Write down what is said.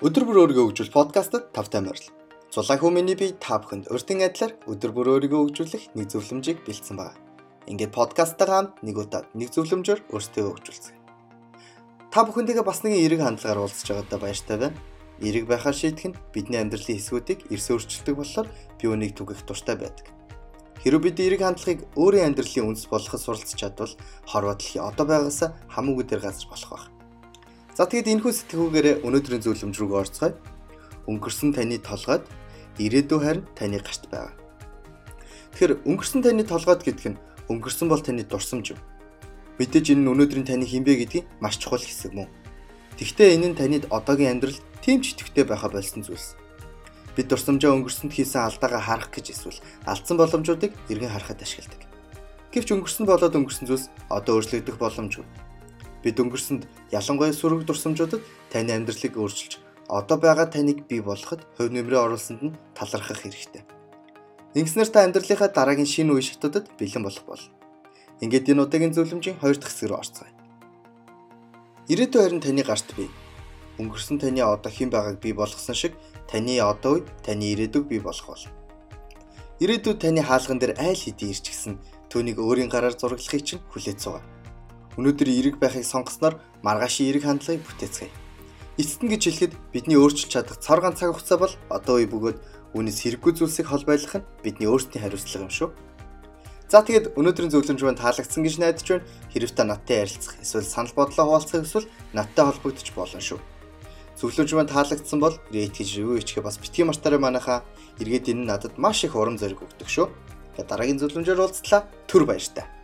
Өдөр бүр өөрийгөө хөгжүүл подкастт тавтай морил. Зулаа хүмүүний бие та бүхэнд өртөн адилаар өдөр бүр өөрийгөө хөгжүүлэх нэг зөвлөмжийг бэлдсэн байна. Ингээд подкасттайгаа хамт нэг удаа нэг зөвлөмжөөр өөртөө хөгжүүлцгээе. Та бүхэнтэйгээ бас нэгэн эерэг хандлагаар уулзч байгаадаа баяртай байна. Эерэг байхаар шийдэх нь бидний амьдралын хэсгүүдийг эрс өөрчилдөг болохоор би үнийг түгэх дуртай байдаг. Хэрвээ бид эерэг хандлагыг өөрийн амьдралын үндэс болгоход суралцж чадвал хорвоо дэлхий одоо байгаас хамаагүй дээр газар болох байх. За тэгэд энэхүү сэтгүүгээрээ өнөөдрийн зөвлөмж рүү орцгоё. Өнгөрсөн таны толгойд ирээдүй харин таны гарт байгаа. Тэгэхээр өнгөрсөн таны толгойд гэдэг нь өнгөрсөн бол таны дурсамж юм. Мэдээж энэ нь өнөөдрийн таны хинбэ гэдгийг маш чухал хэсэг мөн. Тэгвэл энэ нь танид одоогийн амьдрал тийм ч идэвхтэй байха болсон зүйлс. Бид дурсамжаа өнгөрсөнд хийсэн алдаагаа харах гэж эсвэл алдсан боломжуудыг эргэн харахад ашигладаг. Гэвч өнгөрсөн болоод өнгөрсөн зүйлс одоо өөрчлөгдөх боломжгүй Бид өнгөрсөнд ялангуяа сүрэг дурсамжуудад таны амьдралыг өөрчилж одоо байгаа таныг бий болгоход хувь нэмрээ оруулсанд нь талархах хэрэгтэй. Ингэснээр та амьдралынхаа дараагийн шинэ үе шатуудад бэлэн болох болно. Ингээд энэ удаагийн зөвлөмжийн хоёр дахь хэсэг рүү орцгоё. Ирээдүйн харин таны гарт бий. Өнгөрсөн таны одоо хэн байгааг бий болгосон шиг таны одоо үед таны ирээдүг бий болох болно. Ирээдүйд таны хаалган дээр айл хэдийн ирч гисэн түүнийг өөрийн гараар зураглахыг чинь хүлээж суугаа. Өнөөдөр эерэг байхыг сонгосноор маргаашийн эерэг хандлагыг бүтээцгээе. Эцэст нь гэж хэлэхэд бидний өөрчилж чадах цор ганц цаг хугацаа бол одоо үе бөгөөд үүнээс хэрэггүй зүйлсийг хол байлгах нь бидний өөрсдийн хариуцлага юм шүү. За тэгээд өнөөдрийн зөвлөмж маань таалагдсан гэж найдаж байна. Хэрвээ та надтай ярилцах эсвэл санал бодлоо хуваалцах эсвэл надтай холбогдож болно шүү. Зөвлөмж маань таалагдсан бол rate гэж ревю хийчихээ бас битгий мартаарай манайхаа. Эргээд энэ надад маш их урам зориг өгдөг шүү. Тэгээд дараагийн зөвлөмжөөр уулзлаа. Түр баяр таа.